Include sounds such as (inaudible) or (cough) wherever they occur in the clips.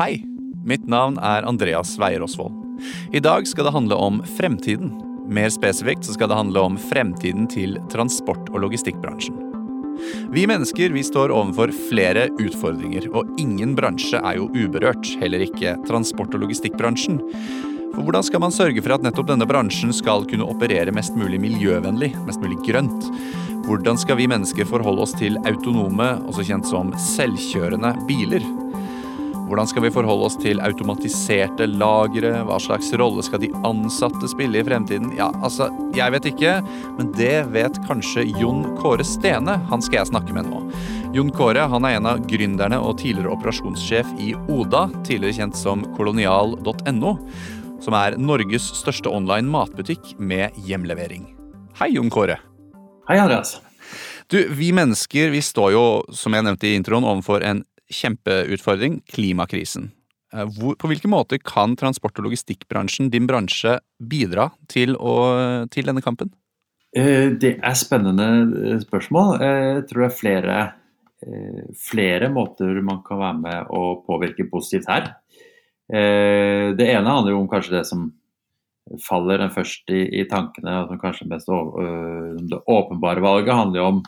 Hei, mitt navn er Andreas Weier Osvold. I dag skal det handle om fremtiden. Mer spesifikt så skal det handle om fremtiden til transport- og logistikkbransjen. Vi mennesker vi står overfor flere utfordringer, og ingen bransje er jo uberørt, heller ikke transport- og logistikkbransjen. For hvordan skal man sørge for at nettopp denne bransjen skal kunne operere mest mulig miljøvennlig, mest mulig grønt? Hvordan skal vi mennesker forholde oss til autonome, også kjent som selvkjørende, biler? Hvordan skal vi forholde oss til automatiserte lagre? Hva slags rolle skal de ansatte spille i fremtiden? Ja, altså, jeg vet ikke, men det vet kanskje Jon Kåre Stene. Han skal jeg snakke med nå. Jon Kåre han er en av gründerne og tidligere operasjonssjef i Oda, tidligere kjent som kolonial.no, som er Norges største online matbutikk med hjemlevering. Hei, Jon Kåre. Hei, Andreas. Du, Vi mennesker vi står jo, som jeg nevnte i introen, overfor en kjempeutfordring klimakrisen. Eh, hvor, på hvilke måter kan transport- og logistikkbransjen, din bransje, bidra til, å, til denne kampen? Eh, det er spennende eh, spørsmål. Jeg tror det er flere, flere måter man kan være med å påvirke positivt her. Det ene handler jo om kanskje det som faller den først i, i tankene, og som kanskje mest det åpenbare valget handler jo om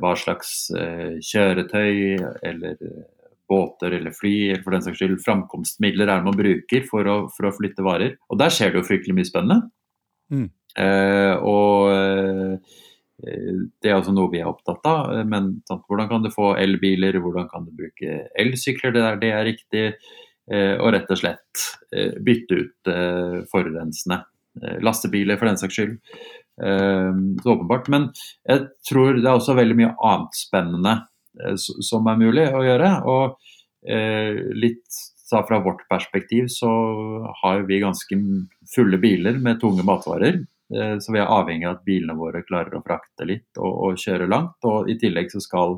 hva slags eh, kjøretøy eller eh, båter eller fly eller for den saks skyld framkomstmidler er det man bruker for å, for å, flytte varer. Og der skjer det jo fryktelig mye spennende. Mm. Eh, og eh, det er også noe vi er opptatt av. Men sant, hvordan kan du få elbiler, hvordan kan du bruke elsykler der det er riktig? Eh, og rett og slett bytte ut forurensende lastebiler for den saks skyld. Ehm, så åpenbart. Men jeg tror det er også veldig mye annet spennende eh, som er mulig å gjøre. Og eh, litt fra vårt perspektiv så har vi ganske fulle biler med tunge matvarer. Eh, så vi er avhengig av at bilene våre klarer å frakte litt og, og kjøre langt. Og i tillegg så skal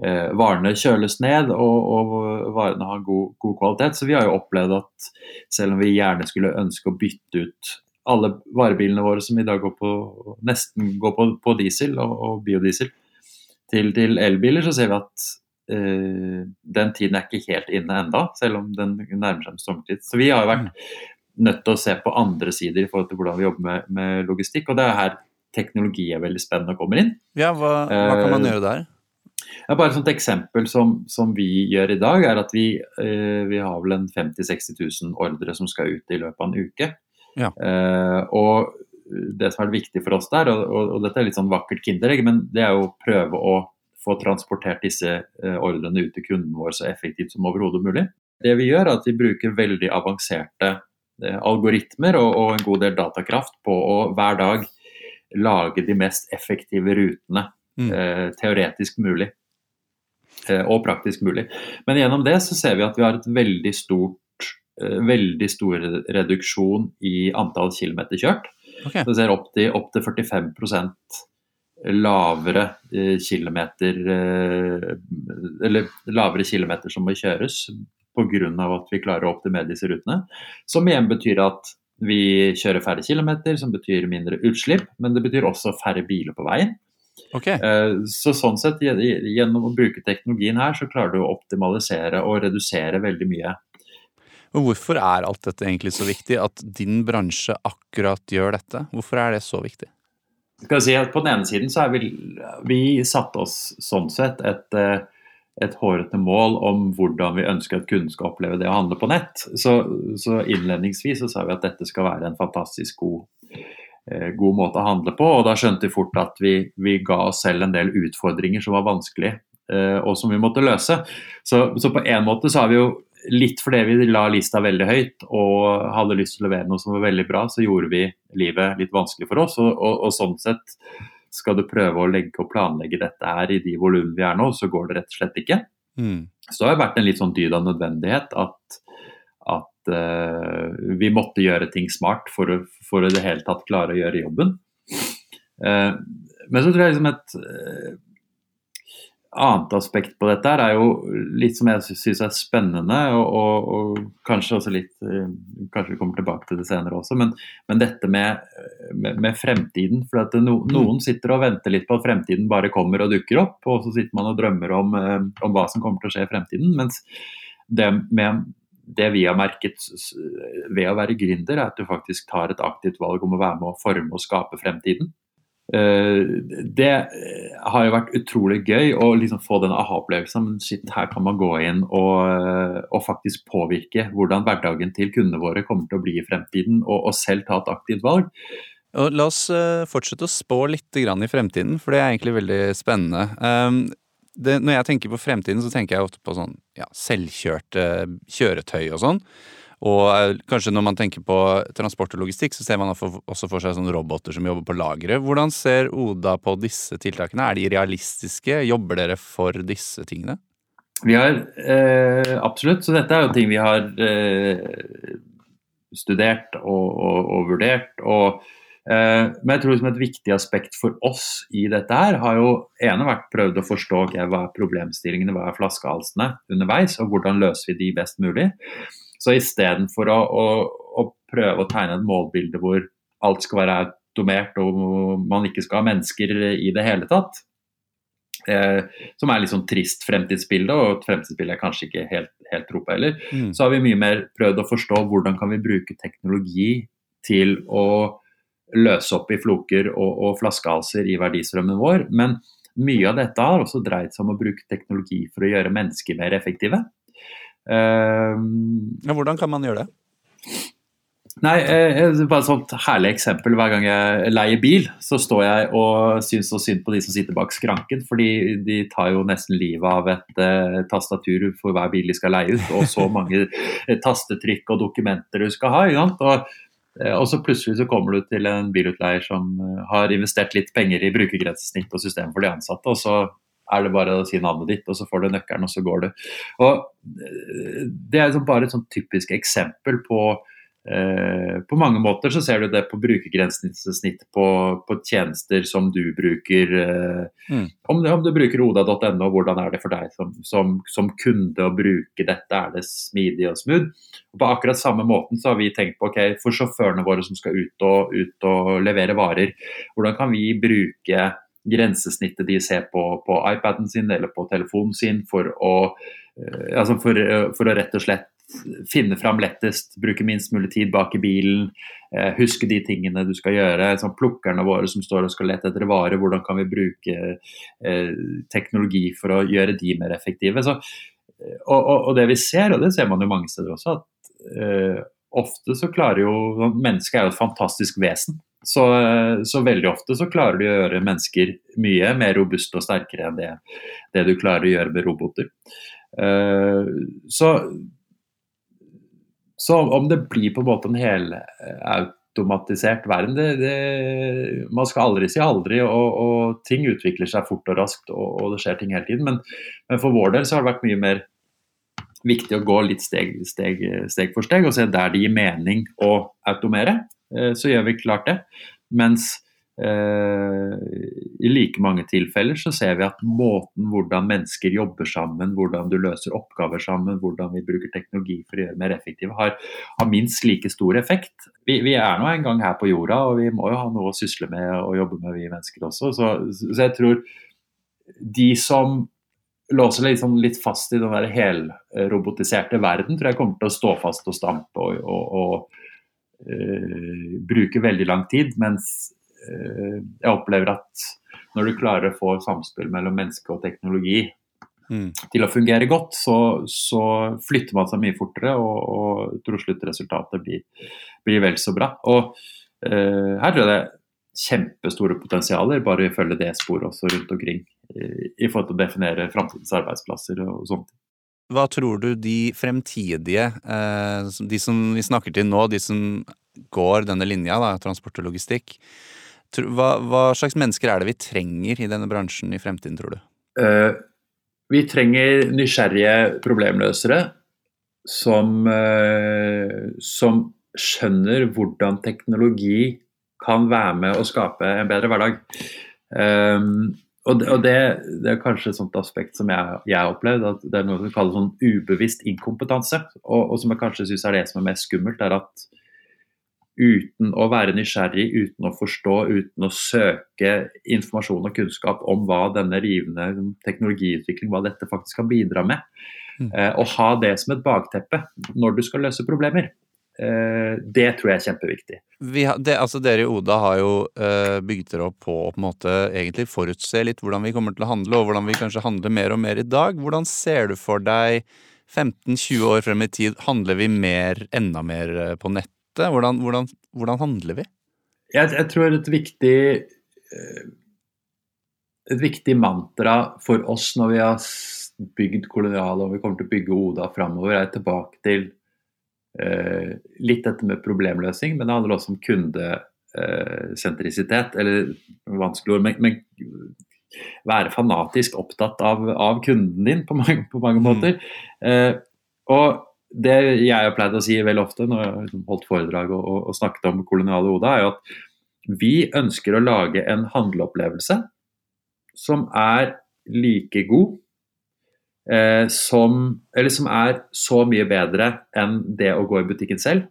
eh, varene kjøles ned og, og varene har god, god, kvalitet. Så vi har jo opplevd at selv om vi gjerne skulle ønske å bytte ut alle varebilene våre som i dag går på, nesten går på, på diesel og, og biodiesel, til, til, elbiler, så ser vi at eh, den tiden er ikke helt inne enda, selv om den nærmer seg en sommertid. Så vi har jo vært mm. nødt til å se på andre sider i forhold til hvordan vi jobber med, med logistikk. og det er her teknologi er veldig spennende og kommer inn. Ja, Hva, hva kan man uh, gjøre der? Ja, bare et eksempel som, som, vi gjør i dag, er at vi, eh, vi har vel en 50 000-60 000 ordre som skal ut i løpet av en uke. Ja. Uh, og det som er viktig for oss der, og, og, og, dette er litt sånn vakkert kinderegg, men det er jo å prøve å få transportert disse uh, ordrene ut til kunden vår så effektivt som overhodet mulig. Det vi gjør, er at vi bruker veldig avanserte uh, algoritmer og, og, en god del datakraft på å hver dag lage de mest effektive rutene mm. teoretisk mulig. Og praktisk mulig. Men gjennom det så ser vi at vi har et veldig stort Eh, veldig stor reduksjon i antall kilometer kjørt. Okay. Så ser opp til, opp til 45% lavere eh, kilometer eh, Eller lavere kilometer som må kjøres pga. at vi klarer å optimere disse rutene. Som igjen betyr at vi kjører færre kilometer, som betyr mindre utslipp. Men det betyr også færre biler på veien. Okay. Så sånn sett, gjennom å bruke teknologien her, så klarer du å optimalisere og redusere veldig mye og hvorfor er alt dette egentlig så viktig? At din bransje akkurat gjør dette? Hvorfor er det så viktig? Skal jeg si at På den ene siden så er vi, vi satt oss sånn sett et, eh, et hårete mål om hvordan vi ønsker at kunden skal oppleve det å handle på nett. Så, så innledningsvis så sa vi at dette skal være en fantastisk god, eh, god måte å handle på. Og da skjønte vi fort at vi, vi ga oss selv en del utfordringer som var vanskelige, eh, og som vi måtte løse. Så, så på en måte så har vi jo litt fordi vi la lista veldig høyt og hadde lyst til å levere noe som var veldig bra, så gjorde vi livet litt vanskelig for oss. Og, og, og sånn sett skal du prøve å legge og planlegge dette her i de volumene vi er nå, så går det rett og slett ikke. Mm. Så det har vært en litt sånn dyd av nødvendighet at, at uh, vi måtte gjøre ting smart for å, for å i det hele tatt klare å gjøre jobben. Uh, men så tror jeg liksom et uh, annet aspekt på dette er jo litt som jeg syns er spennende, og, og, og, kanskje også litt eh, Kanskje vi kommer tilbake til det senere også, men, men dette med med, med fremtiden. For at no, Mm. noen sitter og venter litt på at fremtiden bare kommer og dukker opp, og så sitter man og drømmer om, eh, om hva som kommer til å skje i fremtiden. Mens det, med, det vi har merket ved å være gründer, er at du faktisk tar et aktivt valg om å være med å forme og skape fremtiden. Eh, Det eh, har jo vært utrolig gøy å liksom få den aha-opplevelsen. Men shit, her kan man gå inn og, eh, og faktisk påvirke hvordan hverdagen til kundene våre kommer til å bli i fremtiden, og, og selv ta et aktivt valg. Og la oss fortsette å spå litt i fremtiden, for det er egentlig veldig spennende. Um, det, når jeg tenker på fremtiden, så tenker jeg ofte på sånn ja, selvkjørte kjøretøy og sånn. Og eh, kanskje når man tenker på transport og logistikk, så ser man også for seg sånne roboter som jobber på lageret. Hvordan ser Oda på disse tiltakene? Er de realistiske? Jobber dere for disse tingene? Vi har eh, absolutt, så dette er jo ting vi har eh, studert og, og, og vurdert. Og, eh, men jeg tror liksom et viktig aspekt for oss i dette her, har jo ene vært prøvd å forstå okay, hva er problemstillingene, hva er flaskehalsene underveis, og hvordan løser vi de best mulig. Så istedenfor å, å, å prøve å tegne et målbilde hvor alt skal være automert og man ikke skal ha mennesker i det hele tatt, eh, som er litt sånn trist fremtidsbilde, og et fremtidsbilde jeg kanskje ikke helt, helt tror på heller, Mm. så har vi mye mer prøvd å forstå hvordan kan vi bruke teknologi til å løse opp i floker og, og flaskehalser i verdistrømmen vår. Men mye av dette har også dreid seg om å bruke teknologi for å gjøre mennesker mer effektive. Ja, hvordan kan man gjøre det? Nei, eh, bare et sånt herlig eksempel. Hver gang jeg leier bil, så står jeg og syns så synd på de som sitter bak skranken. Fordi de tar jo nesten livet av et eh, tastatur for hver bil de skal leie ut. Og så mange eh, tastetrykk og dokumenter du skal ha. Ikke sant? Og, eh, og så plutselig så kommer du til en bilutleier som eh, har investert litt penger i brukergrensesnitt og system for de ansatte. og så er det bare å si navnet ditt, og så får du nøkkelen, og så går du. Og eh, Det er liksom bare et sånn typisk eksempel på Eh, på mange måter så ser du det på brukergrensesnitt på, på tjenester som du bruker. Eh, Mm. om, om du bruker oda.no, hvordan er det for deg som, som, som kunde å bruke dette? Er det smidig og smooth? Og på akkurat samme måten så har vi tenkt på ok, for sjåførene våre som skal ut og, ut og levere varer, hvordan kan vi bruke grensesnittet de ser på, på iPaden sin eller på telefonen sin for å, eh, altså for, eh, for å rett og slett finne fram lettest, bruke minst mulig tid bak i bilen, eh, huske de tingene du skal gjøre. Sånn plukkerne våre som står og skal lete etter varer, hvordan kan vi bruke eh, teknologi for å gjøre de mer effektive. Så, eh, og, og, og det vi ser, og det ser man jo mange steder også, at eh, ofte så klarer jo Mennesket er jo et fantastisk vesen. Så, eh, så veldig ofte så klarer du å gjøre mennesker mye mer robuste og sterkere enn det, det du klarer å gjøre med roboter. Uh, så så om det blir på en måte en helautomatisert verden det, det, Man skal aldri si aldri, og, og, ting utvikler seg fort og raskt, og, og det skjer ting hele tiden. Men, men, for vår del så har det vært mye mer viktig å gå litt steg, steg, steg for steg og se der det gir mening å automere. Så gjør vi klart det. Mens Uh, I like mange tilfeller så ser vi at måten hvordan mennesker jobber sammen, hvordan du løser oppgaver sammen, hvordan vi bruker teknologi for å gjøre mer effektive, har, har minst like stor effekt. Vi, vi, er nå en gang her på jorda, og vi må jo ha noe å sysle med og jobbe med, vi mennesker også. Så, så jeg tror de som låser liksom litt fast i den der helrobotiserte verden, tror jeg kommer til å stå fast og stampe og, og, og uh, bruke veldig lang tid. mens jeg opplever at når du klarer å få samspill mellom menneske og teknologi mm. til å fungere godt, så, så, flytter man seg mye fortere, og, og tror sluttresultatet blir, blir vel så bra. Og uh, her tror jeg det er kjempestore potensialer bare å følge det sporet også rundt omkring i, i forhold til å definere framtidens arbeidsplasser og sånt. Hva tror du de fremtidige, eh, de som vi snakker til nå, de som går denne linja, da, transport og logistikk, hva, hva, slags mennesker er det vi trenger i denne bransjen i fremtiden, tror du? Uh, vi trenger nysgjerrige problemløsere som, uh, som, skjønner hvordan teknologi kan være med å skape en bedre hverdag. Um, og, det, og det, det, er kanskje et sånt aspekt som jeg, jeg har opplevd, at det er noe som kalles sånn ubevisst inkompetanse. Og, og som jeg kanskje syns er det som er mest skummelt, er at uten å være nysgjerrig, uten å forstå, uten å søke informasjon og kunnskap om hva denne rivende teknologiutvikling, hva dette faktisk kan bidra med. Mm. Eh, og ha det som et bakteppe når du skal løse problemer. Eh, det tror jeg er kjempeviktig. Har, det, altså dere i Oda har jo uh, bygd dere opp på å på en måte egentlig forutse litt hvordan vi kommer til å handle, og hvordan vi kanskje handler mer og mer i dag. Hvordan ser du for deg 15-20 år frem i tid, handler vi mer, enda mer på nettet? Hvordan, hvordan, hvordan handler vi? Jeg, jeg, tror et viktig et viktig mantra for oss når vi har bygd Kolonial og vi kommer til å bygge Oda framover, er tilbake til eh, litt dette med problemløsning, men det handler også om kundesentrisitet. Eh, eller vanskelig ord, men, men, være fanatisk opptatt av, av kunden din på mange, på mange mm. måter. Eh, og det jeg har pleid å si veldig ofte når jeg har liksom holdt foredrag og, og, og snakket om koloniale Oda, er jo at vi ønsker å lage en handleopplevelse som er like god eh, som, som, er så mye bedre enn det å gå i butikken selv.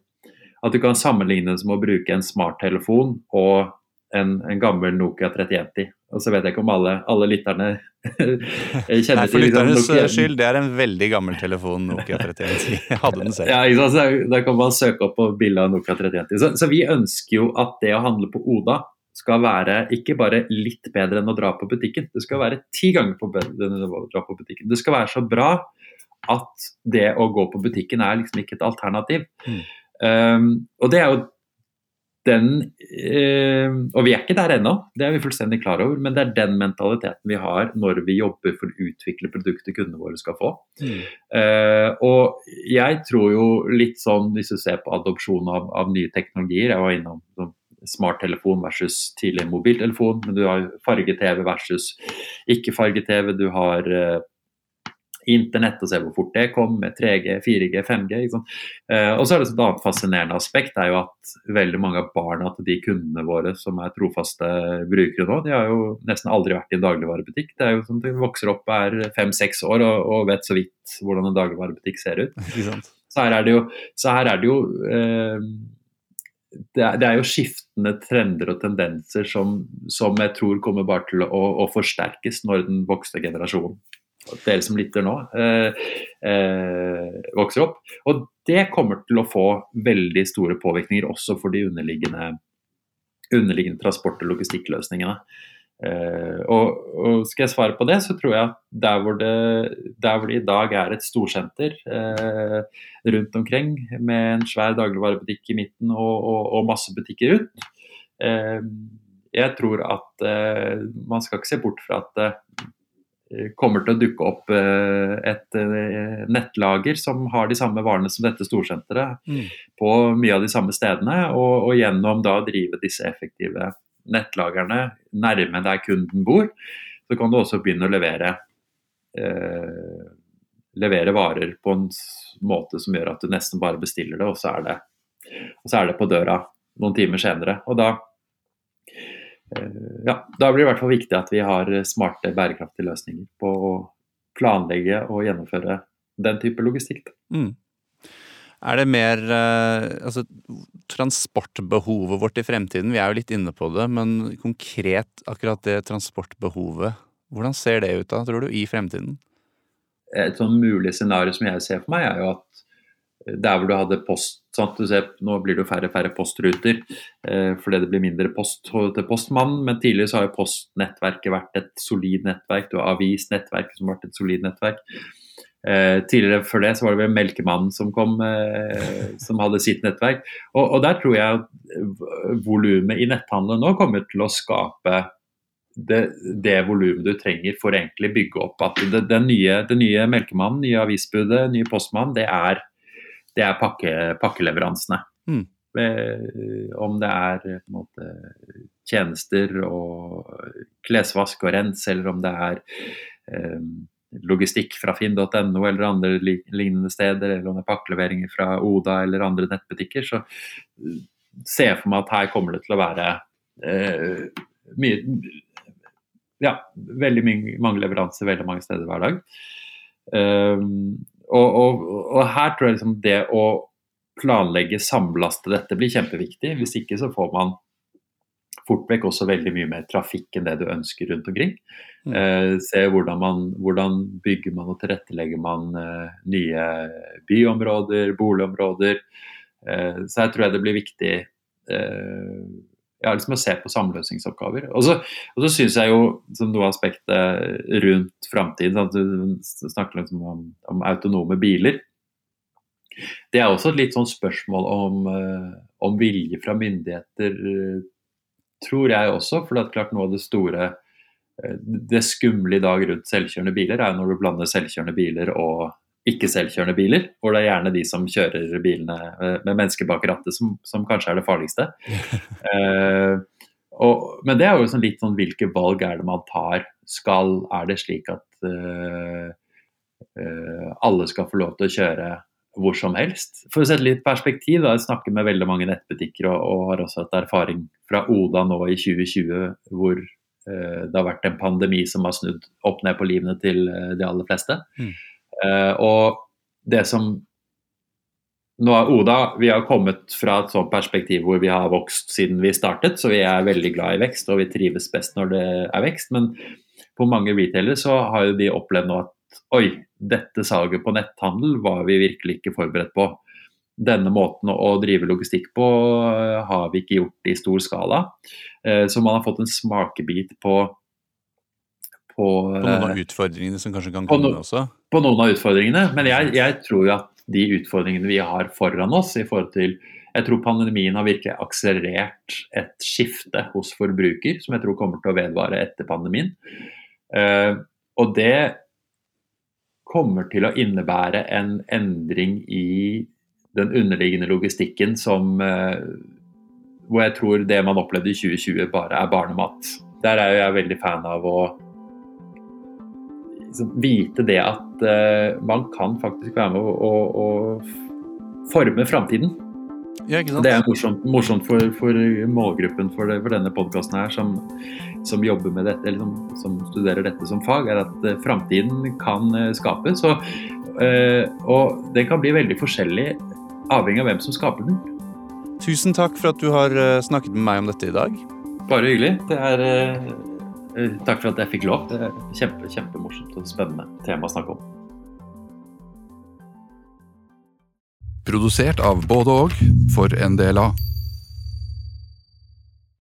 At du kan sammenligne det som å bruke en smarttelefon og en, en, gammel Nokia 3110. Og så vet jeg ikke om alle, alle lytterne (laughs) kjenner til Nei, For lytternes Nokia. skyld, det er en veldig gammel telefon, Nokia 3110. (laughs) Jeg hadde den selv. Ja, så Da kan man søke opp på bildet av Nokia 3110. Så, så vi ønsker jo at det å handle på Oda skal være ikke bare litt bedre enn å dra på butikken, det skal være ti ganger bedre enn å dra på butikken. Det skal være så bra at det å gå på butikken er liksom ikke et alternativ. Mm. Um, og det er jo den uh, Og vi er ikke der ennå, det er vi fullstendig klar over, men det er den mentaliteten vi har når vi jobber for å utvikle produktet kundene våre skal få. Mm. Uh, og jeg tror jo litt sånn, hvis du ser på adopsjon av, av nye teknologier, jeg var innom sånn smarttelefon versus tidlig mobiltelefon. Men du har farge-TV versus ikke-farge-TV. Du har uh, internett og se hvor fort det kom med 3G, 4G, 5G. Uh, og så er det et annet fascinerende aspekt er jo at veldig mange av barna til de kundene våre som er trofaste brukere nå, de har jo nesten aldri vært i en dagligvarebutikk. Det er jo sånn at De vokser opp, er fem-seks år og, og, vet så vidt hvordan en dagligvarebutikk ser ut. (laughs) Så her er det jo, så her er det jo uh, det er, det er, jo skiftende trender og tendenser som, som jeg tror kommer bare til å, å, forsterkes når den voksne generasjonen, dere som lytter nå, eh, eh, vokser opp. Og det kommer til å få veldig store påvirkninger også for de underliggende, underliggende transport- og logistikkløsningene. Uh, og, og, skal jeg svare på det, så tror jeg at der hvor det, der hvor det i dag er et storsenter uh, rundt omkring med en svær dagligvarebutikk i midten og, og, og masse butikker ut, uh, jeg tror at man skal ikke se bort fra at det kommer til å dukke opp et nettlager som har de samme varene som dette storsenteret mm. på mye av de samme stedene, og, gjennom da å drive disse effektive nettlagerne nærme der kunden bor, så kan du også begynne å levere, eh, levere varer på en måte som gjør at du nesten bare bestiller det, og så er det, så er det på døra noen timer senere. Og da, eh, ja, da blir det i hvert fall viktig at vi har smarte, bærekraftige løsninger på å planlegge og gjennomføre den type logistikk. Mm. Er det mer eh, altså, transportbehovet vårt i fremtiden? Vi er jo litt inne på det, men konkret akkurat det transportbehovet, hvordan ser det ut da, tror du, i fremtiden? Et sånn mulig scenario som jeg ser for meg, er jo at der hvor du hadde post sant? Du ser, Nå blir det jo færre færre postruter eh, fordi det blir mindre post til postmannen. Men tidligere så har jo postnettverket vært et solid nettverk. Du har avisnettverket som har vært et solid nettverk. Eh, tidligere før det så var det vel Melkemannen som kom, eh, som hadde sitt nettverk. Og, og der tror jeg at volumet i netthandelen nå kommer til å skape det, det volumet du trenger for å egentlig bygge opp at det, det nye, det nye Melkemannen, nye avisbudet, nye Postmannen, det er, det er pakke, pakkeleveransene. Mm. Eh, om det er måte, tjenester og klesvask og rens, eller om det er eh, logistikk fra finn.no eller andre lignende steder, eller om det er pakkeleveringer fra Oda eller andre nettbutikker, så eh, ser jeg for meg at her kommer det til å være eh, mye Ja, veldig mange leveranser veldig mange steder hver dag. Um, og, og, og, her tror jeg liksom det å planlegge, samlaste dette blir kjempeviktig. Hvis ikke så får man fort vekk også veldig mye mer trafikk enn det du ønsker rundt omkring. Mm. Eh, se hvordan, man, hvordan bygger man og tilrettelegger man eh, nye byområder, boligområder. Eh, så her tror jeg det blir viktig eh, ja, liksom å se på samløsningsoppgaver. Og så, og så syns jeg jo, som noe av aspektet rundt framtiden, at du snakker liksom om, om, autonome biler. Det er også et litt sånn spørsmål om, eh, om vilje fra myndigheter tror jeg også. For det er klart noe av det store eh, Det skumle i dag rundt selvkjørende biler er når du blander selvkjørende biler og ikke-selvkjørende biler. Hvor det er gjerne de som kjører bilene eh, med mennesker bak rattet som, som, kanskje er det farligste. uh, (laughs) og, men det er jo sånn litt sånn hvilke valg er det man tar. Skal, er det slik at uh, uh, alle skal få lov til å kjøre hvor som helst. For å sette litt perspektiv, da, jeg snakker med veldig mange nettbutikker og, og har også hatt erfaring fra Oda nå i 2020 hvor eh, det har vært en pandemi som har snudd opp ned på livene til eh, de aller fleste. Mm. Eh, og det som nå er Oda vi har kommet fra et sånt perspektiv hvor vi har vokst siden vi startet, så vi er veldig glad i vekst og vi trives best når det er vekst. Men på mange retailere så har jo de opplevd nå at oi, dette salget på netthandel var vi virkelig ikke forberedt på. Denne måten å drive logistikk på eh, har vi ikke gjort i stor skala. Eh, så man har fått en smakebit på på, på noen av eh, utfordringene som kanskje kan komme no, også? På noen av utfordringene, men jeg, jeg tror jo at de utfordringene vi har foran oss i forhold til jeg tror pandemien har virkelig akselerert et skifte hos forbruker, som jeg tror kommer til å vedvare etter pandemien. og det kommer til å innebære en endring i den underliggende logistikken som eh, Hvor jeg tror det man opplevde i 2020 bare er barnemat. Der er jeg veldig fan av å liksom, vite det at uh, man kan faktisk være med å, å, å forme framtiden. Ja, det er morsomt, morsomt for, for, målgruppen for, det, for denne podkasten her, som, som, jobber med dette, eller som, som, studerer dette som fag, er at uh, framtiden kan uh, skapes. Og, uh, og den kan bli veldig forskjellig avhengig av hvem som skaper den. Tusen takk for at du har snakket med meg om dette i dag. Bare hyggelig. Det er, takk for at jeg fikk lov. Det er kjempe, kjempemorsomt og spennende tema å snakke om. Produsert av både og for en del av